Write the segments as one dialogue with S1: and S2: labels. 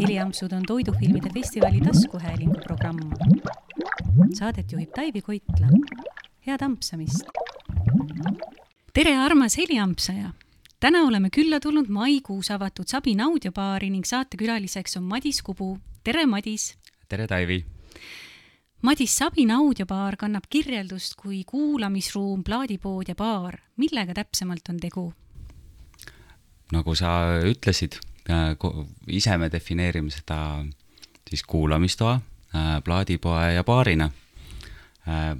S1: heliampsud on toidufilmide festivali taskuhäälingu programm. Saadet juhib Taivi Koitla. head ampsamist! tere, armas heliampsaja! täna oleme külla tulnud maikuus avatud Sabin audiobaari ning saatekülaliseks on Madis Kubu. tere, Madis!
S2: tere, Taivi!
S1: Madis Sabin audiobaar kannab kirjeldust kui kuulamisruum, plaadipood ja baar. millega täpsemalt on tegu?
S2: nagu sa ütlesid, ise me defineerime seda siis kuulamistoa, äh, plaadipoe ja baarina. Äh,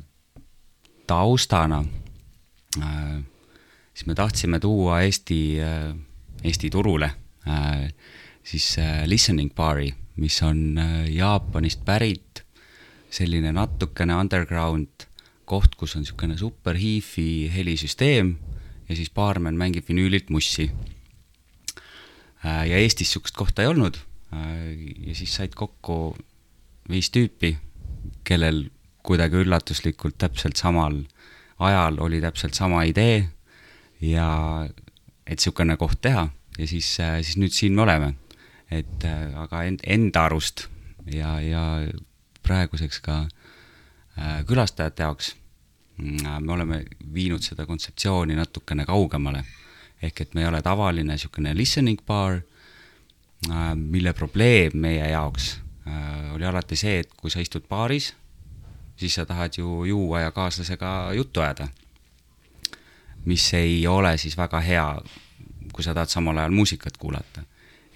S2: taustana siis me tahtsime tuua Eesti, Eesti turule siis listening bar'i, mis on Jaapanist pärit, selline natukene underground koht, kus on niisugune super hiifi helisüsteem ja siis baarmen mängib vinüülilt mussi Äh, ja Eestis niisugust kohta ei olnud. Äh, ja siis said kokku viis tüüpi, kellel kuidagi üllatuslikult täpselt samal ajal oli täpselt sama idee ja et niisugune koht teha ja siis, äh, siis nüüd siin me oleme. et aga end, enda arust ja, ja praeguseks ka külastajate jaoks mm, me oleme viinud seda kontseptsiooni natukene kaugemale ehk et me ei ole tavaline niisugune listening bar, äh, mille probleem meie jaoks äh, oli alati see, et kui sa istud baaris, siis sa tahad ju juua ja kaaslasega juttu ajada. mis ei ole siis väga hea, kui sa tahad samal ajal muusikat kuulata.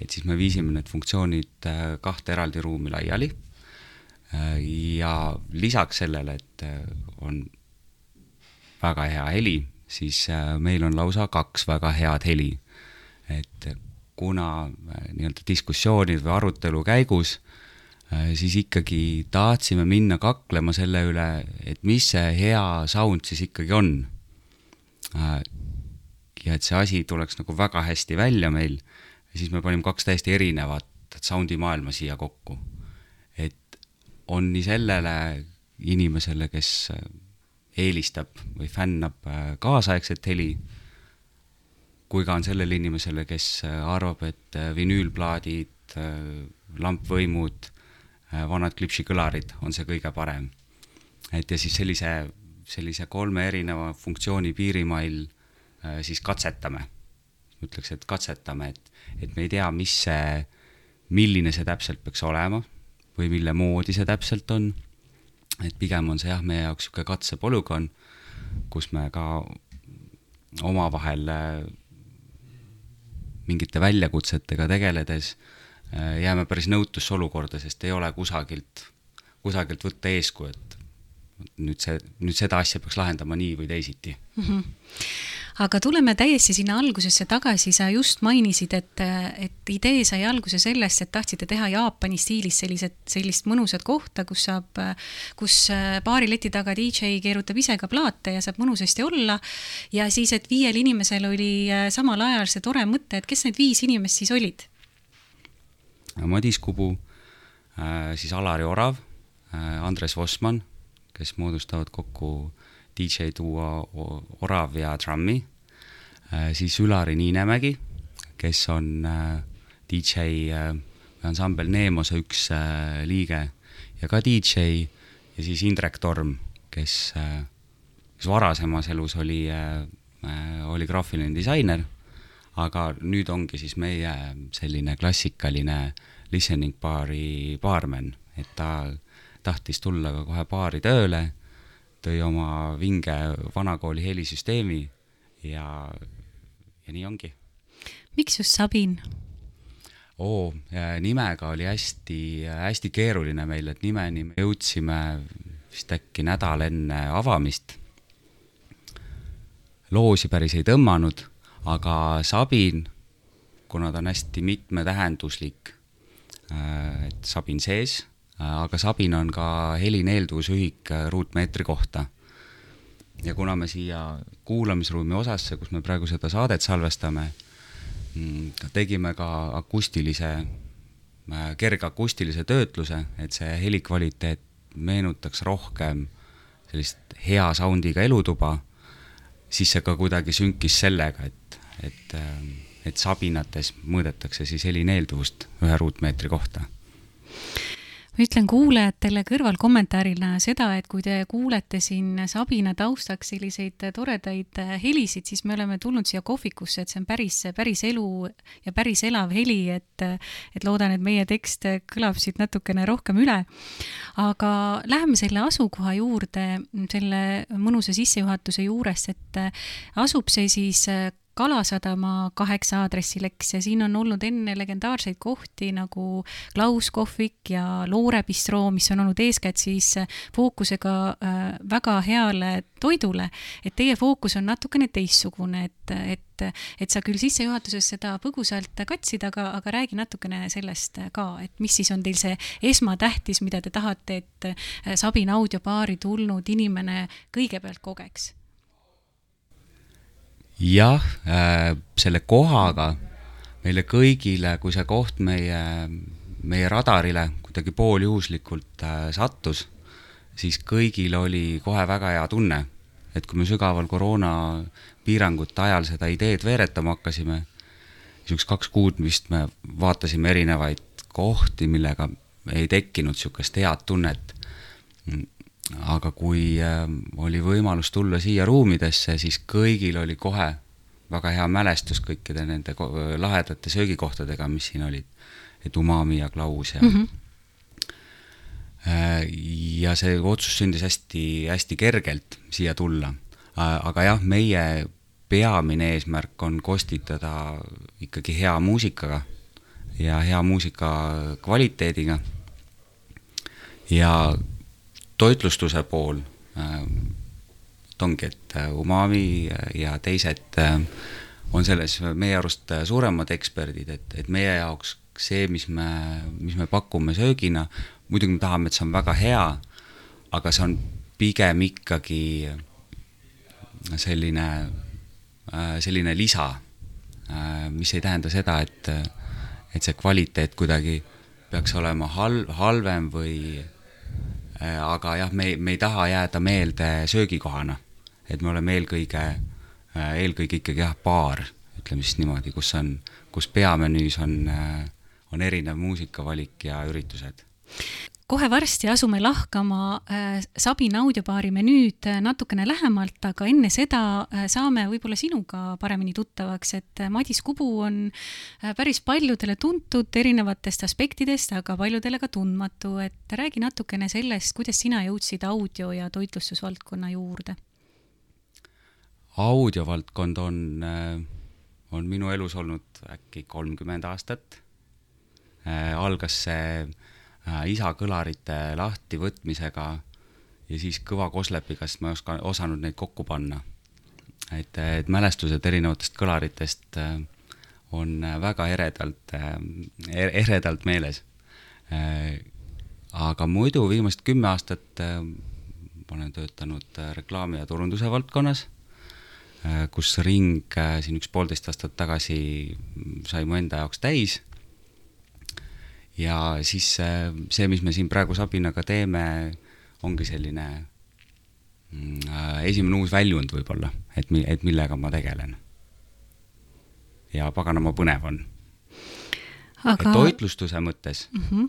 S2: et siis me viisime need funktsioonid äh, kahte eraldi ruumi laiali ja lisaks sellele, et on väga hea heli siis äh, meil on lausa kaks väga head heli. et kuna äh, nii-öelda diskussioonid või arutelu käigus äh, siis ikkagi tahtsime minna kaklema selle üle, et mis see hea sound siis ikkagi on. ja et see asi tuleks nagu väga hästi välja meil, siis me panime kaks täiesti erinevat sound'i maailma siia kokku. et on nii sellele inimesele, kes eelistab või fännab äh, kaasaegset heli, kui ka on sellele inimesele, kes äh, arvab, et äh, vinüülplaadid, lampvõimud, vanad klipsikõlarid on see kõige parem. et ja siis sellise, sellise kolme erineva funktsiooni piirimail siis katsetame. ütleks, et katsetame, et, et me ei tea, mis see, milline see täpselt peaks olema või mille moodi see täpselt on et pigem on see jah, meie jaoks niisugune katsepolügoon, kus me ka omavahel äh, mingite väljakutsetega tegeledes äh, jääme päris nõutusse olukorda, sest ei ole kusagilt, kusagilt võtta eeskuju, et nüüd see, nüüd seda asja peaks lahendama nii või teisiti mm.
S1: -hmm aga tuleme täiesti sinna algusesse tagasi, sa just mainisid, et, et idee sai alguse sellest, et tahtsite teha Jaapani stiilis sellised, sellist mõnusat kohta, kus saab, kus baari leti taga DJ keerutab ise ka plaate ja saab mõnusasti olla. ja siis, et viiel inimesel oli äh, samal ajal see tore mõte, et kes need viis inimest siis olid?
S2: Madis Kubu, äh, siis Alari Orav, äh, Andres Vossmann, kes moodustavad kokku DJ duo Orav ja Trummi, äh, siis Ülari Niinemägi, kes on äh, DJ äh, ansambel Neemose üks liige ja ka DJ. Ja siis Indrek Torm, kes, kes varasemas elus oli, oli graafiline disainer, aga nüüd ongi siis meie selline klassikaline listening baari baarmen, et ta tahtis tulla kohe baari tööle tõi oma vinge vanakooli helisüsteemi ja, ja nii ongi.
S1: miks just Sabin?
S2: oo, nimega oli hästi-hästi keeruline meil, et nimeni me jõudsime vist äkki nädal enne avamist. loosi päris ei tõmmanud, aga Sabin, kuna ta on hästi mitmetähenduslik, äh, et Sabin sees Äh, aga Sabin on ka helineelduvusühik äh, ruutmeetri kohta. ja kuna me siia kuulamisruumi osasse, kus me praegu seda saadet salvestame, mm, tegime ka akustilise, äh, kergakustilise töötluse, et see helikvaliteet meenutaks rohkem sellist hea soundiga elutuba, siis see ka kuidagi sünkis sellega, et, et, et sabinates mõõdetakse siis heli neelduvust ühe ruutmeetri kohta
S1: ma ütlen kuulajatele kõrvalkommentaarina seda, et kui te kuulete siin Sabina taustaks selliseid toredaid helisid, siis me oleme tulnud siia kohvikusse, et see on päris, päris elu ja päris elav heli, et, et loodan, et meie tekst kõlab siit natukene rohkem üle. aga läheme selle asukoha juurde, selle mõnusa sissejuhatuse juures, et asub see siis Kalasadama kaheksa aadressileks ja siin on olnud enne legendaarseid kohti nagu Klaus kohvik ja Loore bistroo, mis on olnud eeskätt siis fookusega äh, väga heale toidule. et teie fookus on natukene teistsugune, et, et, et sa küll sissejuhatuses seda põgusalt katsid, aga, aga räägi natukene sellest ka, et mis siis on teil see esmatähtis, mida te tahate, et Sabina audiobaari tulnud inimene kõigepealt kogeks
S2: jah äh,, selle kohaga meile kõigile, kui see koht meie, meie radarile kuidagi pooljuhuslikult äh, sattus, siis kõigil oli kohe väga hea tunne, et kui me sügaval koroonapiirangute ajal seda ideed veeretama hakkasime, siis üks kaks kuud vist me vaatasime erinevaid kohti, millega ei tekkinud niisugust head tunnet aga kui äh, oli võimalus tulla siia ruumidesse, siis kõigil oli kohe väga hea mälestus kõikide nende lahedate söögikohtadega, mis siin olid. et Umami ja Klaus ja mm. -hmm. ja see otsus sündis hästi-hästi kergelt siia tulla. aga jah, meie peamine eesmärk on kostitada ikkagi hea muusikaga ja hea muusika kvaliteediga. ja toitlustuse pool äh, ongi, et äh, Umami ja teised äh, on selles meie arust suuremad eksperdid, et, et meie jaoks see, mis me, mis me pakume söögina, muidugi me tahame, et see on väga hea, aga see on pigem ikkagi selline, selline lisa, mis ei tähenda seda, et, et see kvaliteet kuidagi peaks olema hal-, halvem või Äh, aga jah, me, me ei taha jääda meelde söögikohana. et me oleme eelkõige, äh, eelkõige ikkagi jah, baar, ütleme siis niimoodi, kus on, kus peamenüüs on, äh, on erinev muusikavalik ja üritused
S1: kohe varsti asume lahkama äh, Sabina audiobaari menüüd äh, natukene lähemalt, aga enne seda äh, saame võib-olla sinuga paremini tuttavaks, et Madis Kubu on päris paljudele tuntud erinevatest aspektidest, aga paljudele ka tundmatu, et räägi natukene sellest, kuidas sina jõudsid audio- ja toitlustusvaldkonna juurde?
S2: audiovaldkond on, on minu elus olnud äkki kolmkümmend aastat. algas see Äh, isa kõlarite lahtivõtmisega ja siis kõva koslepiga, sest ma ei oska, osanud neid kokku panna. et, et mälestused erinevatest kõlaritest äh, on väga eredalt, äh, eredalt meeles. aga muidu viimased kümme aastat ma olen töötanud reklaami ja turunduse valdkonnas, kus ring siin üks poolteist aastat tagasi sai mu enda jaoks täis ja siis see, mis me siin praegu Sabinaga teeme, ongi selline mm, äh, esimene uus väljund võib-olla, et, et millega ma tegelen. ja paganama põnev on Aga.... toitlustuse mõttes mm -hmm.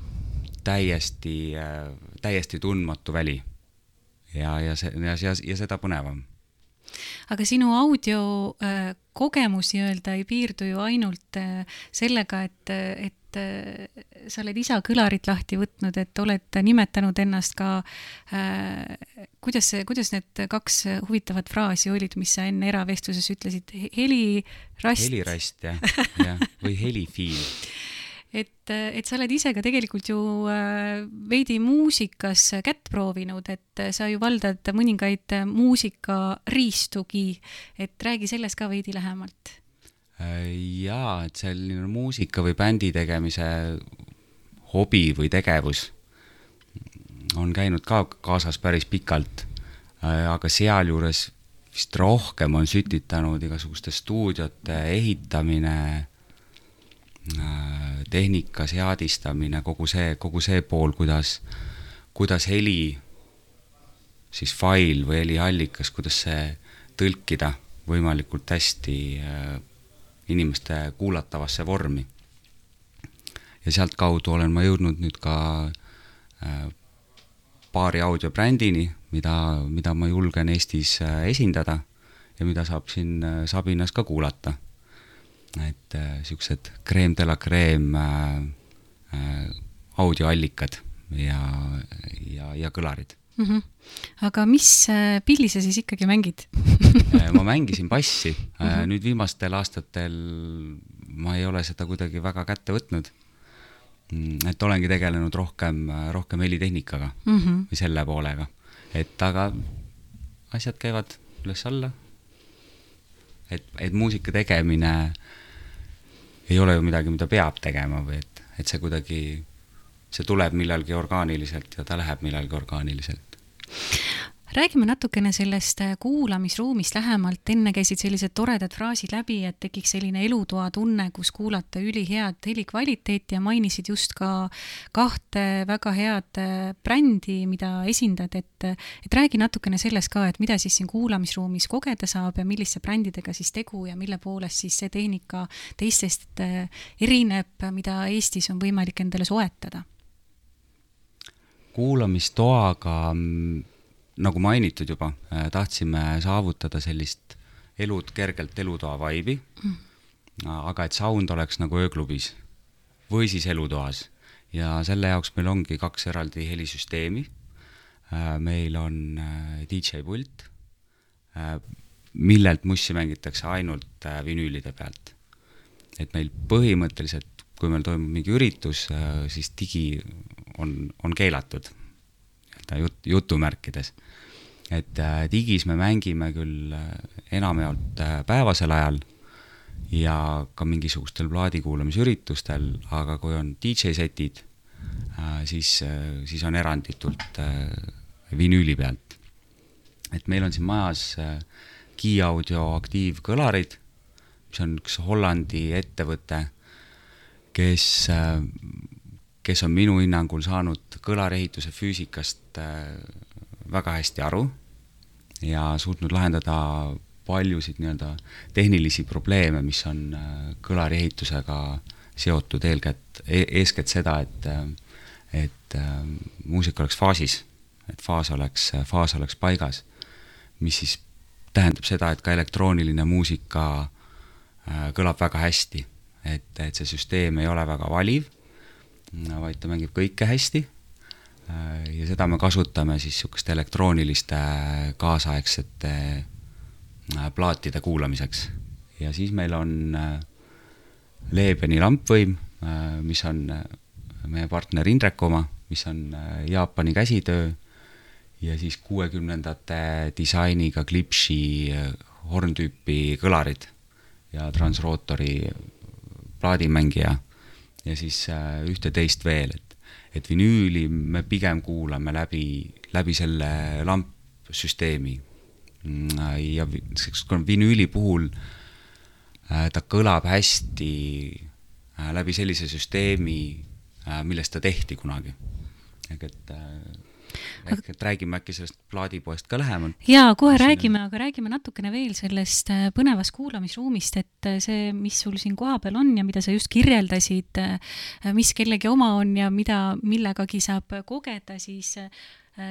S2: täiesti, äh, täiesti tundmatu väli. ja, ja see, ja, ja, ja seda põnevam
S1: aga sinu audiokogemus äh, nii-öelda ei piirdu ju ainult äh, sellega, et, et et äh, sa oled isa kõlarit lahti võtnud, et oled nimetanud ennast ka äh,, kuidas see, kuidas need kaks huvitavat fraasi olid, mis sa enne eravestluses ütlesid, helirast?
S2: helirast jah, jah, või helifiil
S1: et, et sa oled ise ka tegelikult ju äh, veidi muusikas kätt proovinud, et sa ju valdad mõningaid muusikariistugi, et räägi sellest ka veidi lähemalt.
S2: Äh, jaa, et selline muusika või bändi tegemise hobi või tegevus on käinud ka kaasas päris pikalt, äh, aga sealjuures vist rohkem on sütitanud igasuguste stuudiote ehitamine, äh, tehnika seadistamine, kogu see, kogu see pool, kuidas, kuidas heli, siis fail või heliallikas, kuidas see tõlkida võimalikult hästi inimeste kuulatavasse vormi. ja sealtkaudu olen ma jõudnud nüüd ka äh, paari audiobrändini, mida, mida ma julgen Eestis äh, esindada ja mida saab siin äh, Sabinas ka kuulata. et niisugused creme de la äh, audioallikad ja, ja, ja kõlarid
S1: mm. -hmm. aga mis äh, pilli sa siis ikkagi mängid
S2: ma mängisin bassi mm, -hmm. nüüd viimastel aastatel ma ei ole seda kuidagi väga kätte võtnud. Mm, et olengi tegelenud rohkem, rohkem helitehnikaga mm -hmm. või selle poolega, et aga asjad käivad üles-alla et, et muusika tegemine ei ole ju midagi, mida peab tegema või et, et see kuidagi, see tuleb millalgi orgaaniliselt ja ta läheb millalgi orgaaniliselt
S1: räägime natukene sellest äh, kuulamisruumist lähemalt, enne käisid sellised toredad fraasid läbi, et tekiks selline elutoa tunne, kus kuulata ülihead helikvaliteeti ja mainisid just ka kahte väga head äh, brändi, mida esindad, et, et räägi natukene sellest ka, et mida siis siin kuulamisruumis kogeda saab ja milliste brändidega siis tegu ja mille poolest siis see tehnika teistest äh, erineb, mida Eestis on võimalik endale soetada?
S2: Kuulamistoaga mm, nagu mainitud juba, äh, tahtsime saavutada sellist elud kergelt elutoa vaibi mm., aga et sound oleks nagu ööklubis või siis elutoas ja selle jaoks meil ongi kaks eraldi helisüsteemi. Äh, meil on äh, DJ pult, millelt mussi mängitakse ainult vinüülide pealt. et meil põhimõtteliselt, kui meil toimub mingi üritus, siis digi on, on keelatud nii-öelda jut-, jutumärkides et äh, digis me mängime küll äh, enamjaolt äh, päevasel ajal ja ka mingisugustel plaadikuulamisüritustel, aga kui on DJ-setid, siis, siis on eranditult vinüüli pealt. et meil on siin majas Key Audio aktiivkõlarid, mis on üks Hollandi ettevõte, kes, kes on minu hinnangul saanud kõlarehituse füüsikast väga hästi aru ja suutnud lahendada paljusid nii-öelda tehnilisi probleeme, mis on äh, kõlariehitusega seotud eelkätt e, eeskätt seda, et et äh, muusika oleks faasis, et faas oleks, faas oleks paigas, mis siis tähendab seda, et ka elektrooniline muusika äh, kõlab väga hästi. et, et see süsteem ei ole väga valiv, vaid ta mängib kõike hästi. Äh, ja seda me kasutame siis niisuguste elektrooniliste äh, kaasaegsete äh, plaatide kuulamiseks. ja siis meil on Lebeni lampvõim, mis on meie partner Indrek oma, mis on Jaapani käsitöö. Ja siis kuuekümnendate disainiga Klipši horntüüpi kõlarid ja transrootori plaadimängija ja siis ühte-teist veel, et et vinüüli me pigem kuulame läbi, läbi selle lampsüsteemi. ja vinüüli puhul äh, ta kõlab hästi äh, läbi sellise süsteemi, äh, millest ta tehti kunagi. ehk et ehk et räägime äkki sellest plaadipoest ka lähemalt.
S1: jaa, kohe räägime, aga räägime natukene veel sellest äh, põnevast kuulamisruumist, et äh, see, mis sul siin kohapeal on ja mida sa just kirjeldasid, äh, mis kellegi oma on ja mida millegagi saab kogeda, siis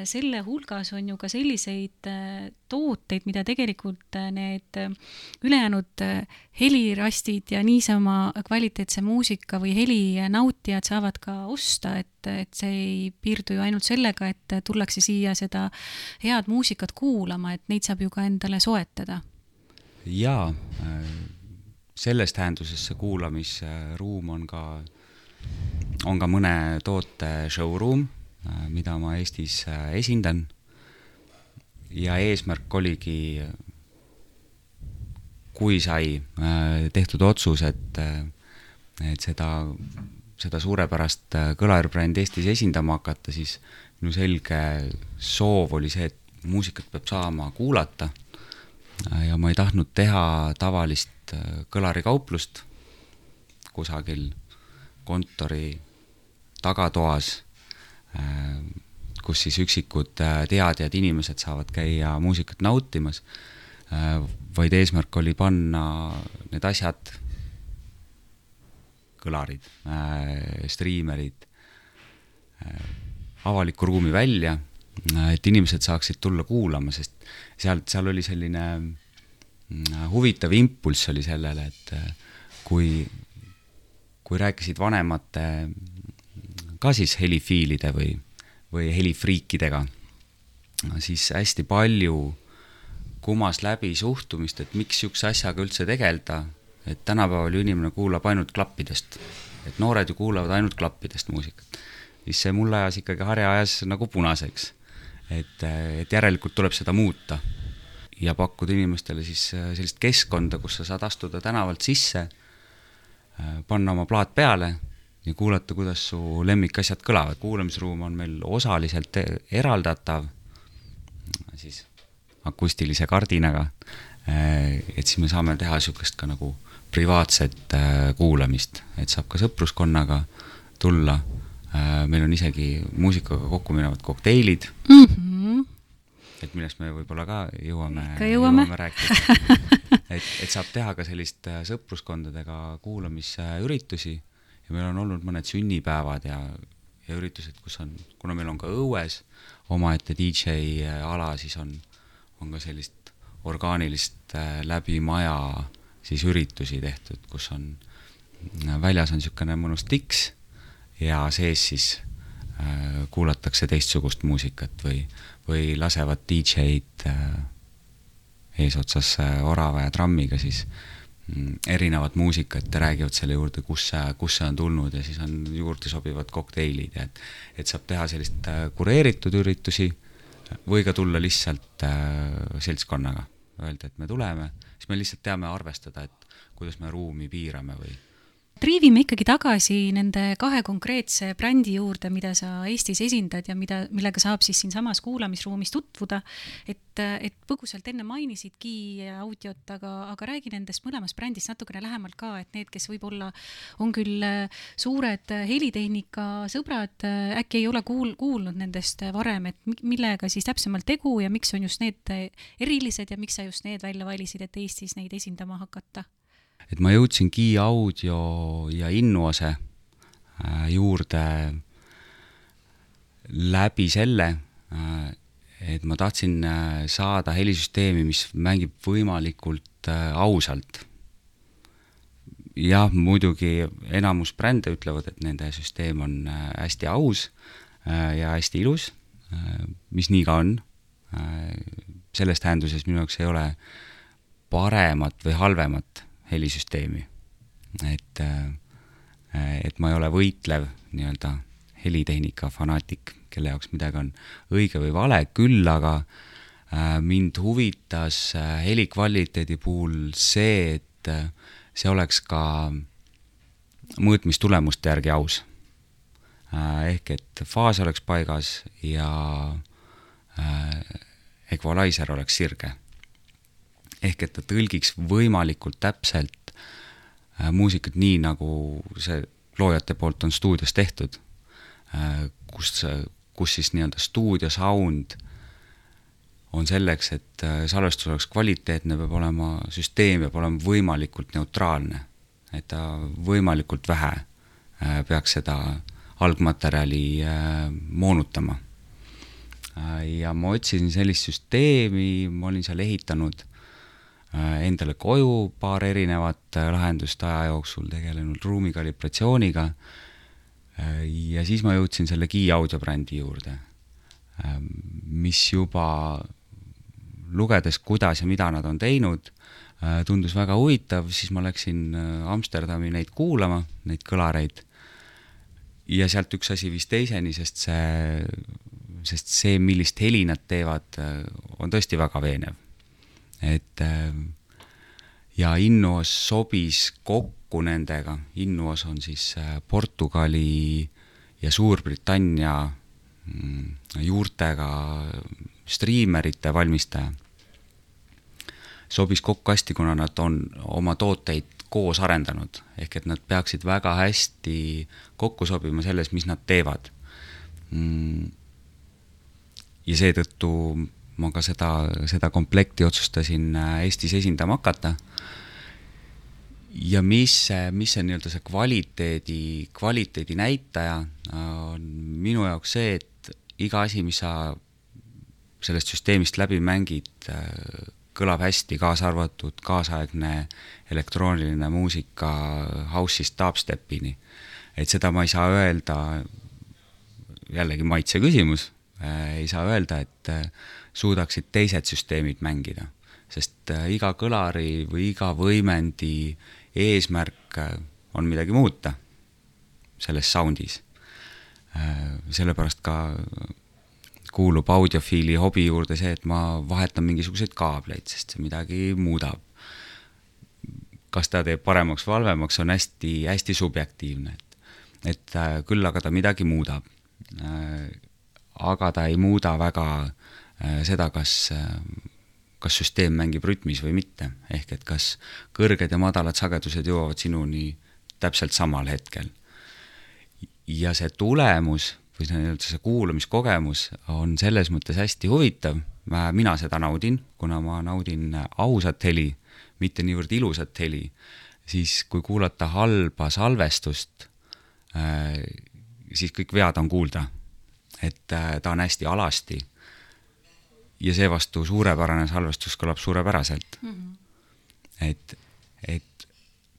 S1: selle hulgas on ju ka selliseid äh, tooteid, mida tegelikult äh, need ülejäänud helirastid ja niisama kvaliteetse muusika või heli nautijad saavad ka osta, et, et see ei piirdu ju ainult sellega, et tullakse siia seda head muusikat kuulama, et neid saab ju ka endale soetada.
S2: jaa, selles tähenduses see kuulamisruum on ka, on ka mõne toote showroom Äh, mida ma Eestis äh, esindan. ja eesmärk oligi, kui sai äh, tehtud otsus, et, et seda, seda suurepärast kõlarbrändi Eestis esindama hakata, siis minu selge soov oli see, et muusikat peab saama kuulata ja ma ei tahtnud teha tavalist kõlarikauplust kusagil kontori tagatoas Äh, kus siis üksikud äh, teadjad inimesed saavad käia muusikat nautimas, äh, vaid eesmärk oli panna need asjad kõlarid äh,, striimerid äh,, avalikku ruumi välja äh,, et inimesed saaksid tulla kuulama, sest sealt, seal oli selline äh, huvitav impulss oli sellele, et äh, kui, kui rääkisid vanemate ka siis helifiilide või, või helifriikidega, siis hästi palju kumas läbi suhtumist, et miks niisuguse asjaga üldse tegeleda, et tänapäeval ju inimene kuulab ainult klappidest. et noored ju kuulavad ainult klappidest muusikat. siis see mulle ajas ikkagi harja ajas nagu punaseks. et, et järelikult tuleb seda muuta ja pakkuda inimestele siis sellist keskkonda, kus sa saad astuda tänavalt sisse, panna oma plaat peale ja kuulata, kuidas su lemmikasjad kõlavad. kuulamisruum on meil osaliselt eraldatav siis akustilise kardinaga, et siis me saame teha niisugust ka nagu privaatset äh, kuulamist, et saab ka sõpruskonnaga tulla, meil on isegi muusikaga kokku minevad kokteilid mm, -hmm. et millest me võib-olla ka jõuame,
S1: jõuame. jõuame
S2: rääkida. et, et saab teha ka sellist sõpruskondadega kuulamisüritusi ja meil on olnud mõned sünnipäevad ja, ja üritused, kus on, kuna meil on ka õues omaette DJ ala, siis on, on ka sellist orgaanilist äh, läbi maja siis üritusi tehtud, kus on, väljas on niisugune mõnus tiks ja sees siis äh, kuulatakse teistsugust muusikat või, või lasevad DJ-d äh, eesotsas äh, orava ja trammiga siis äh, erinevat muusikat ja räägivad selle juurde, kus see, kus see on tulnud ja siis on juurde sobivad kokteilid ja et, et saab teha sellist äh, kureeritud üritusi või ka tulla lihtsalt äh, seltskonnaga, öelda, et me tuleme, siis me lihtsalt teame arvestada, et kuidas me ruumi piirame või
S1: triivime ikkagi tagasi nende kahe konkreetse brändi juurde, mida sa Eestis esindad ja mida, millega saab siis siinsamas kuulamisruumis tutvuda. et, et põgusalt enne mainisidki audiot, aga, aga räägi nendest mõlemast brändist natukene lähemalt ka, et need, kes võib-olla on küll suured helitehnika sõbrad, äkki ei ole kuul-, kuulnud nendest varem, et millega siis täpsemalt tegu ja miks on just need erilised ja miks sa just need välja valisid, et Eestis neid esindama hakata
S2: et ma jõudsin Key Audio ja Innuose äh, juurde läbi selle, äh, et ma tahtsin äh, saada helisüsteemi, mis mängib võimalikult ausalt. jah, muidugi enamus brände ütlevad, et nende süsteem on hästi aus ja hästi ilus, mis nii ka on. selles tähenduses minu jaoks ei ole paremat või halvemat helisüsteemi. et, äh, et ma ei ole võitlev nii-öelda helitehnika fanaatik, kelle jaoks midagi on õige või vale, küll aga äh, mind huvitas äh, helikvaliteedi puhul see, et see oleks ka mõõtmistulemuste järgi aus. ehk et faas oleks paigas ja equalizer oleks sirge ehk et ta tõlgiks võimalikult täpselt äh, muusikat nii, nagu see loojate poolt on stuudios tehtud äh,, kus, kus siis nii-öelda stuudio sound on selleks, et äh, salvestus oleks kvaliteetne, peab olema, süsteem peab olema võimalikult neutraalne. et ta võimalikult vähe äh, peaks seda algmaterjali moonutama ja ma otsisin sellist süsteemi, ma olin seal ehitanud endale koju paar erinevat äh, lahendust aja jooksul, tegelenud ruumi kalibratsiooniga äh, ja siis ma jõudsin selle Key audio brändi juurde, mis juba lugedes, kuidas ja mida nad on teinud, tundus väga huvitav, siis ma läksin Amsterdami neid kuulama, neid kõlareid, ja sealt üks asi viis teiseni, sest see, sest see, millist heli nad teevad, on tõesti väga veenev et äh, ja Innuos sobis kokku nendega, Innuos on siis äh, Portugali ja Suurbritannia mm, juurtega striimerite valmistaja. sobis kokku hästi, kuna nad on oma tooteid koos arendanud, ehk et nad peaksid väga hästi kokku sobima selles, mis nad teevad. Mm. ja seetõttu ma ka seda, seda komplekti otsustasin äh, Eestis esindama hakata. ja mis mis see nii-öelda see kvaliteedi, kvaliteedi näitaja on minu jaoks see, et iga asi, mis sa sellest süsteemist läbi mängid, kõlab hästi, kaasa arvatud kaasaegne elektrooniline muusika house'ist dubstepini. et seda ma ei saa öelda, jällegi maitse küsimus, ei saa öelda, et suudaksid teised süsteemid mängida sest äh, iga kõlari või iga võimendi eesmärk äh, on midagi muuta selles sound'is. Äh, sellepärast ka kuulub audiofiili hobi juurde see, et ma vahetan mingisuguseid kaableid, sest see midagi muudab. kas ta teeb paremaks või halvemaks, on hästi-hästi subjektiivne, et, et küll aga ta midagi muudab. aga ta ei muuda väga seda, kas kas süsteem mängib rütmis või mitte, ehk et kas kõrged ja madalad sagedused jõuavad sinuni täpselt samal hetkel. ja see tulemus või see nii-öelda see kuulamiskogemus on selles mõttes hästi huvitav, mina seda naudin, kuna ma naudin ausat heli, mitte niivõrd ilusat heli, siis kui kuulata halba salvestust, äh, siis kõik vead on kuulda. et äh, ta on hästi alasti ja seevastu suurepärane salvestus kõlab suurepäraselt mm. -hmm. et, et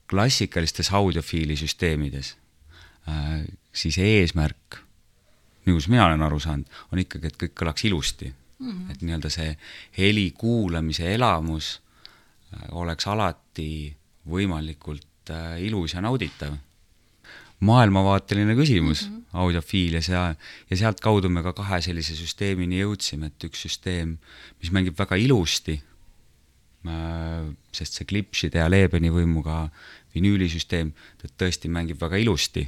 S2: klassikalistes audiofiilisüsteemides äh, siis eesmärk, kuidas mina olen aru saanud, on ikkagi, et kõik kõlaks ilusti mm. -hmm. et nii-öelda see heli kuulamise elamus äh, oleks alati võimalikult äh, ilus ja nauditav maailmavaateline küsimus mm, -hmm. audiofiil ja ja sealtkaudu me ka kahe sellise süsteemini jõudsime, et üks süsteem, mis mängib väga ilusti, äh, sest see klipside ja Lebeni võimuga vinüülisüsteem, ta tõesti mängib väga ilusti.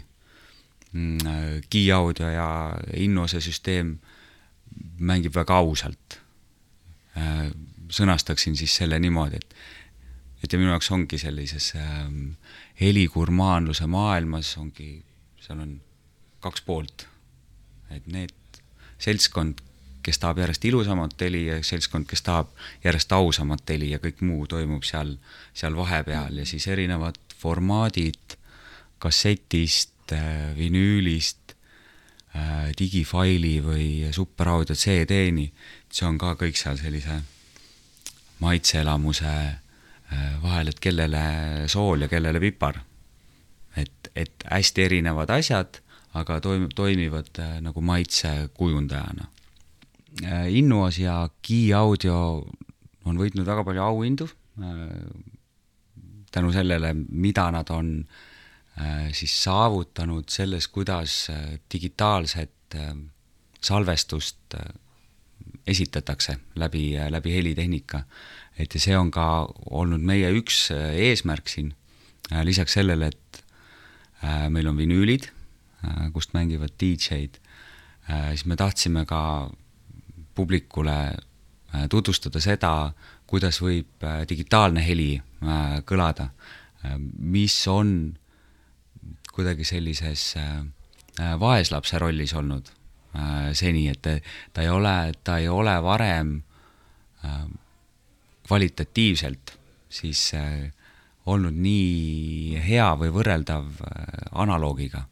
S2: Mm, äh, Key Audio ja Innose süsteem mängib väga ausalt. Äh, sõnastaksin siis selle niimoodi, et et ja minu jaoks ongi sellises ähm, heligurmaanluse maailmas ongi, seal on kaks poolt. et need seltskond, kes tahab järjest ilusamat heli ja seltskond, kes tahab järjest ausamat heli ja kõik muu toimub seal, seal vahepeal ja siis erinevad formaadid kassetist, äh, vinüülist, äh, digifaili või superaudio CD-ni, see on ka kõik seal sellise maitseelamuse Äh, vahel, et kellele sool ja kellele pipar. et, et hästi erinevad asjad, aga toim-, toimivad äh, nagu maitse kujundajana. Äh, Innuos ja Key Audio on võitnud väga palju auhindu tänu sellele, mida nad on siis saavutanud selles, kuidas digitaalset salvestust esitatakse läbi, läbi helitehnika et ja see on ka olnud meie üks äh, eesmärk siin, äh, lisaks sellele, et äh, meil on vinüülid, kust mängivad DJ-d, siis me tahtsime ka publikule tutvustada seda, kuidas võib digitaalne heli kõlada, mis on kuidagi sellises vaeslapse rollis olnud seni, et ta ei ole, ta ei ole varem kvalitatiivselt siis äh, olnud nii hea või võrreldav äh, analoogiga.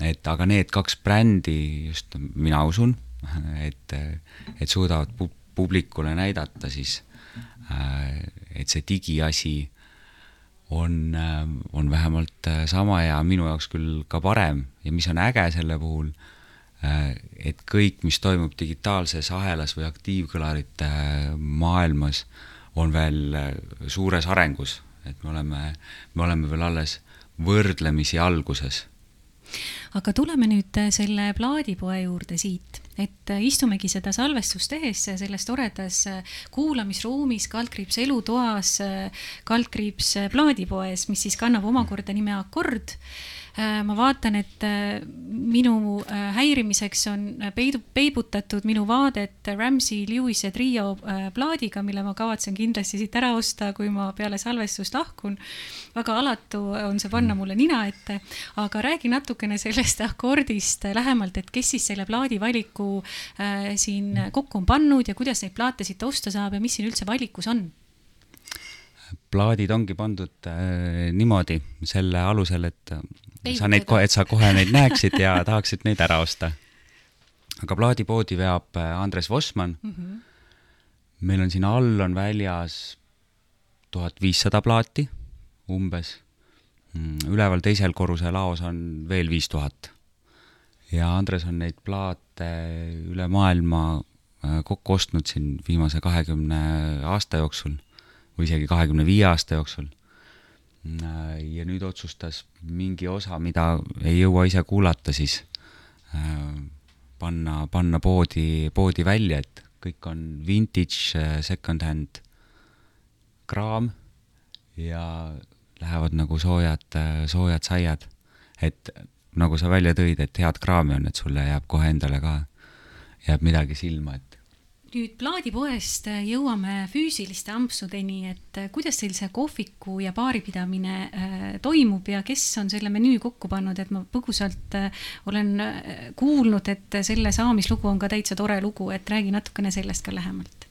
S2: et aga need kaks brändi, just mina usun, et, et suudavad pu-, publikule näidata siis, äh, et see digiasi on, on vähemalt sama hea, minu jaoks küll ka parem ja mis on äge selle puhul, et kõik, mis toimub digitaalses ahelas või aktiivkõlarite maailmas, on veel äh, suures arengus, et me oleme, me oleme veel alles võrdlemisi alguses.
S1: aga tuleme nüüd äh, selle plaadipoe juurde siit, et äh, istumegi seda salvestust tehes selles toredas kuulamisruumis, kaldkriips elutoas, kaldkriips plaadipoes, mis siis kannab omakorda nime Akord ma vaatan, et äh, minu äh, häirimiseks on peidu, peibutatud minu vaadet Ramsey Lewis'e trio plaadiga, mille ma kavatsen kindlasti siit ära osta, kui ma peale salvestust lahkun. väga alatu on see panna mulle nina ette, aga räägi natukene sellest akordist lähemalt, et kes siis selle plaadi valiku äh, siin kokku on pannud ja kuidas neid plaate siit osta saab ja mis siin üldse valikus on?
S2: Plaadid ongi pandud äh, niimoodi selle alusel, et
S1: Ei
S2: sa neid kohe, et sa kohe neid näeksid ja tahaksid neid ära osta. aga plaadipoodi veab äh, Andres Vossmann mm. -hmm. meil on siin all on väljas tuhat viissada plaati umbes. üleval teisel korruse laos on veel viis tuhat. ja Andres on neid plaate üle maailma äh, kokku ostnud siin viimase kahekümne aasta jooksul või isegi kahekümne viie aasta jooksul. ja nüüd otsustas mingi osa, mida ei jõua ise kuulata, siis äh, panna, panna poodi, poodi välja, et kõik on vintage, second-hand kraam ja lähevad nagu soojad, soojad saiad. et nagu sa välja tõid, et head kraami on, et sulle jääb kohe endale ka, jääb midagi silma, et
S1: nüüd plaadipoest jõuame füüsiliste ampsudeni, et kuidas teil see kohviku ja baaripidamine äh, toimub ja kes on selle menüü kokku pannud, et ma põgusalt äh, olen äh, kuulnud, et selle saamislugu on ka täitsa tore lugu, et räägi natukene sellest ka lähemalt.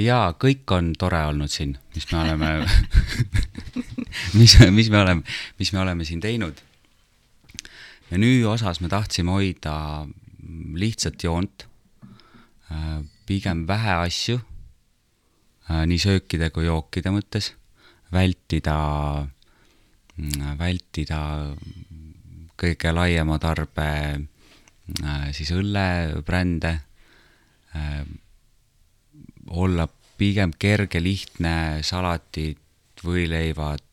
S2: jaa, kõik on tore olnud siin, mis me oleme mis, mis me oleme, mis me oleme siin teinud. menüü osas me tahtsime hoida lihtsat joont, pigem vähe asju, nii söökide kui jookide mõttes, vältida, vältida kõige laiema tarbe siis õllebrände, olla pigem kerge, lihtne, salatid, võileivad,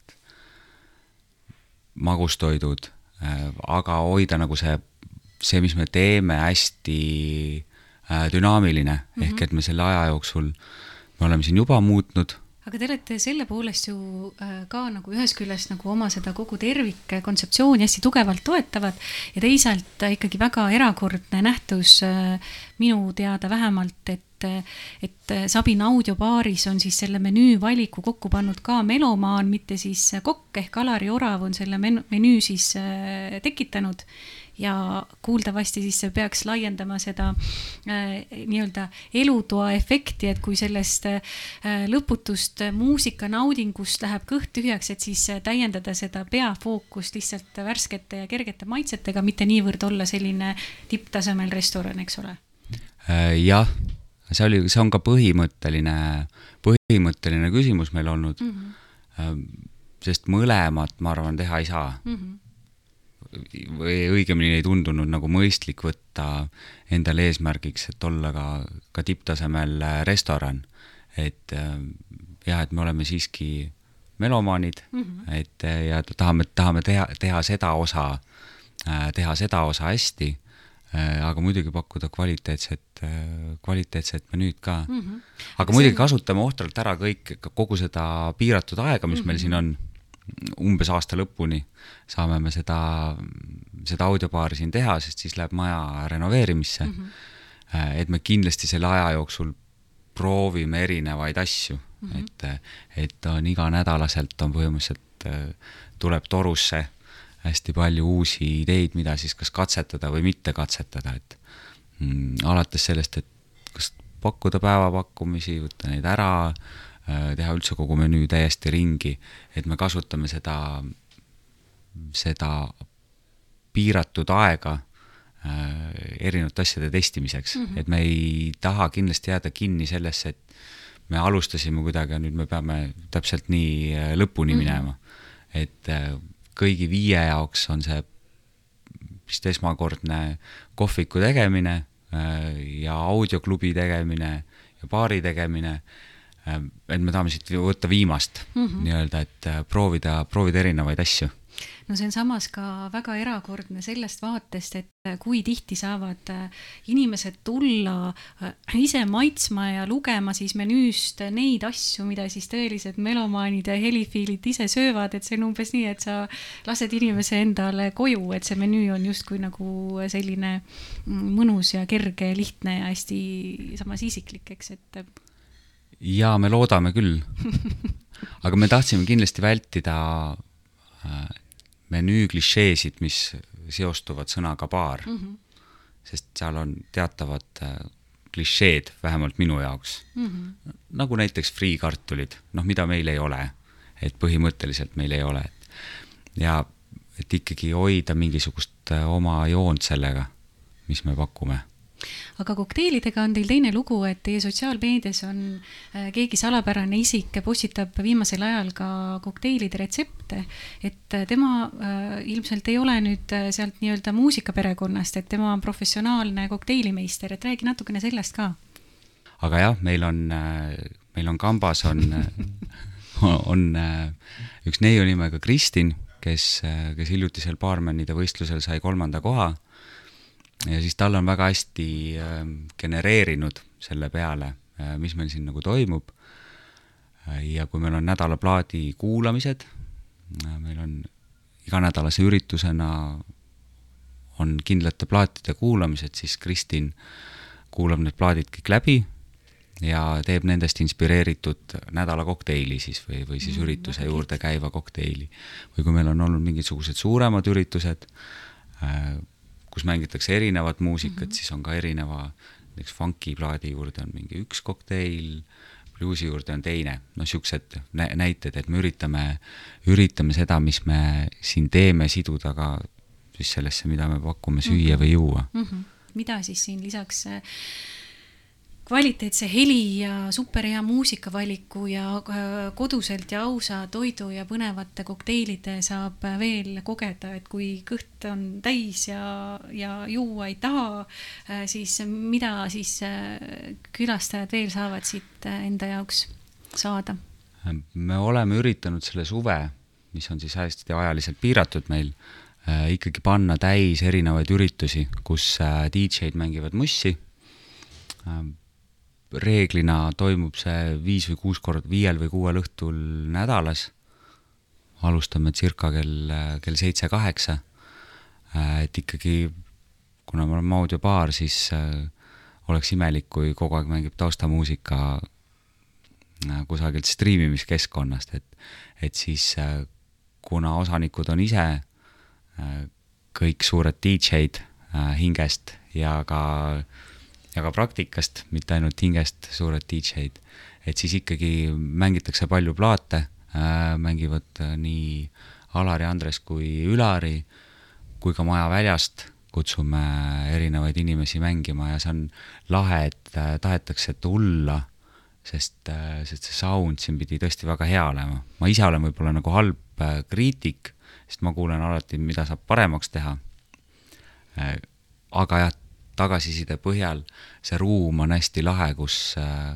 S2: magustoidud, aga hoida nagu see, see, mis me teeme, hästi äh, dünaamiline. Mm, -hmm. ehk et me selle aja jooksul, me oleme siin juba muutnud.
S1: Aga te olete selle poolest ju äh, ka nagu ühest küljest nagu oma seda kogu tervikkontseptsiooni hästi tugevalt toetavad ja teisalt äh, ikkagi väga erakordne nähtus äh, minu teada vähemalt, et et Sabin audiobaaris on siis selle menüü valiku kokku pannud ka melomaan, mitte siis kokk ehk Alari Orav on selle men-, menüü siis tekitanud ja kuuldavasti siis see peaks laiendama seda äh, nii-öelda elutoa efekti, et kui sellest äh, lõputust muusikanaudingust läheb kõht tühjaks, et siis täiendada seda peafookust lihtsalt värskete ja kergete maitsetega, mitte niivõrd olla selline tipptasemel restoran, eks ole
S2: äh,? jah, see oli, see on ka põhimõtteline, põhimõtteline küsimus meil olnud mm. -hmm. sest mõlemat, ma arvan, teha ei saa mm. -hmm või õigemini ei tundunud nagu mõistlik võtta endale eesmärgiks, et olla ka, ka tipptasemel restoran. et äh, jah, et me oleme siiski melomaanid mm, -hmm. et ja tahame, tahame teha, teha seda osa, teha seda osa hästi, aga muidugi pakkuda kvaliteetset, kvaliteetset menüüd ka mm. -hmm. aga See... muidugi kasutame ohtralt ära kõik, kogu seda piiratud aega, mis mm -hmm. meil siin on umbes aasta lõpuni saame me seda, seda audiopaari siin teha, sest siis läheb maja renoveerimisse mm. -hmm. et me kindlasti selle aja jooksul proovime erinevaid asju mm, -hmm. et, et on iganädalaselt on põhimõtteliselt, tuleb torusse hästi palju uusi ideid, mida siis kas katsetada või mitte katsetada, et mm, alates sellest, et kas pakkuda päevapakkumisi, võtta neid ära äh,, Äh, teha üldse kogu menüü täiesti ringi, et me kasutame seda, seda piiratud aega äh, erinevate asjade testimiseks mm, -hmm. et me ei taha kindlasti jääda kinni sellesse, et me alustasime kuidagi ja nüüd me peame täpselt nii äh, lõpuni mm -hmm. minema. et kõigi viie jaoks on see vist esmakordne kohviku tegemine ja audioklubi tegemine ja baari tegemine Äh, et me tahame siit võtta viimast mm -hmm. nii-öelda, et äh, proovida, proovida erinevaid asju.
S1: no see on samas ka väga erakordne sellest vaatest, et äh, kui tihti saavad inimesed tulla ise maitsma ja lugema siis menüüst neid asju, mida siis tõelised melomaanid ja helifiilid ise söövad, et see on umbes nii, et sa lased inimese endale koju, et see menüü on justkui nagu selline mm, mõnus ja kerge, lihtne ja hästi samas isiklik, eks, et
S2: jaa, me loodame küll. aga me tahtsime kindlasti vältida äh, menüü klišeesid, mis seostuvad sõnaga baar mm. -hmm. sest seal on teatavad äh, klišeed, vähemalt minu jaoks mm. -hmm. nagu näiteks friikartulid, noh, mida meil ei ole, et põhimõtteliselt meil ei ole, et ja et ikkagi hoida mingisugust äh, oma joont sellega, mis me pakume
S1: aga kokteilidega on teil teine lugu, et teie sotsiaalmeedias on äh, keegi salapärane isik postitab viimasel ajal ka kokteilide retsepte, et äh, tema äh, ilmselt ei ole nüüd sealt nii-öelda muusikaperekonnast, et tema on professionaalne kokteilimeister, et räägi natukene sellest ka.
S2: aga jah, meil on, meil on kambas on on üks neiu nimega Kristin, kes, kes hiljutisel baarmenide võistlusel sai kolmanda koha ja siis tal on väga hästi ähm, genereerinud selle peale, äh, mis meil siin nagu toimub. Äh, ja kui meil on nädalaplaadi kuulamised, äh, meil on iganädalase üritusena on kindlate plaatide kuulamised, siis Kristin kuulab need plaadid kõik läbi ja teeb nendest inspireeritud nädala kokteili siis või, või siis mm, ürituse juurde käiva kokteili. või kui meil on olnud mingisugused suuremad üritused äh,, kus mängitakse erinevat muusikat mm, -hmm. siis on ka erineva, näiteks funkiplaadi juurde on mingi üks kokteil, bluusi juurde on teine, noh, siuksed näited, et me üritame, üritame seda, mis me siin teeme, siduda ka siis sellesse, mida me pakume süüa mm -hmm. või juua mm. -hmm.
S1: mida siis siin lisaks äh, kvaliteetse heli ja superhea muusikavaliku ja äh, koduselt ja ausa toidu ja põnevate kokteilide saab veel kogeda, et kui kõht on täis ja, ja juua ei taha, äh, siis mida siis äh, külastajad veel saavad siit enda jaoks saada?
S2: me oleme üritanud selle suve, mis on siis hästi ajaliselt piiratud meil, ikkagi panna täis erinevaid üritusi, kus DJ-d mängivad mussi reeglina toimub see viis või kuus korda, viiel või kuuel õhtul nädalas. alustame circa kell, kell seitse-kaheksa. et ikkagi, kuna me oleme audiobaar, siis äh, oleks imelik, kui kogu aeg mängib taustamuusika äh, kusagilt striimimiskeskkonnast, et, et siis äh, kuna osanikud on ise kõik suured DJ-d hingest ja ka äh, ja ka praktikast, mitte ainult hingest, suured DJ-d, et siis ikkagi mängitakse palju plaate äh,, mängivad äh, nii Alari, Andres kui Ülari, kui ka maja väljast kutsume erinevaid inimesi mängima ja see on lahe, et äh, tahetakse tulla, sest, äh, sest see sound siin pidi tõesti väga hea olema. ma ise olen võib-olla nagu halb äh, kriitik, sest ma kuulen alati, mida saab paremaks teha äh,. aga jah, tagasiside põhjal see ruum on hästi lahe, kus äh,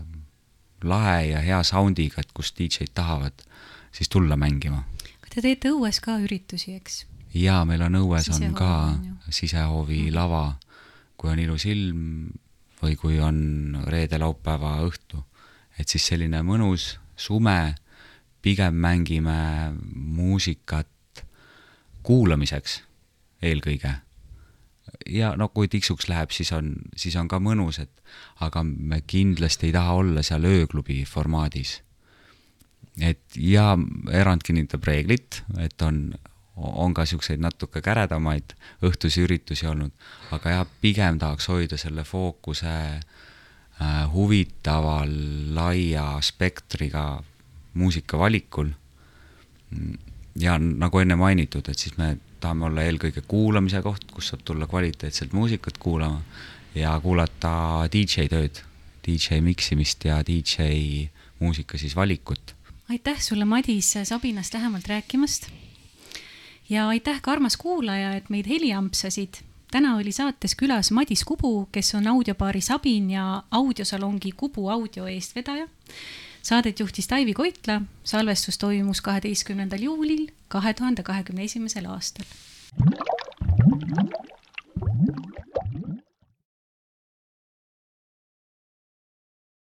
S2: lahe ja hea sound'iga, et kus DJ-d tahavad siis tulla mängima.
S1: Te teete õues ka üritusi, eks?
S2: jaa, meil on õues Sisehoovi, on ka sisehoovi mm. lava, kui on ilus ilm või kui on reede-laupäeva õhtu. et siis selline mõnus sume, pigem mängime muusikat kuulamiseks eelkõige ja no kui tiksuks läheb, siis on, siis on ka mõnus, et aga me kindlasti ei taha olla seal ööklubi formaadis. et ja erand kinnitab reeglit, et on, on ka niisuguseid natuke käredamaid õhtusi üritusi olnud, aga jah, pigem tahaks hoida selle fookuse äh, huvitaval laia spektriga muusikavalikul. ja nagu enne mainitud, et siis me tahame olla eelkõige kuulamise koht, kus saab tulla kvaliteetselt muusikat kuulama ja kuulata DJ tööd, DJ miksimist ja DJ muusika siis valikut.
S1: aitäh sulle, Madis, Sabinast lähemalt rääkimast. ja aitäh ka armas kuulaja, et meid heliampsasid. täna oli saates külas Madis Kubu, kes on audiopaari Sabin ja audiosalongi Kubu audio eestvedaja saadet juhtis Taivi Koitla, salvestus toimus kaheteistkümnendal juulil kahe tuhande kahekümne esimesel aastal.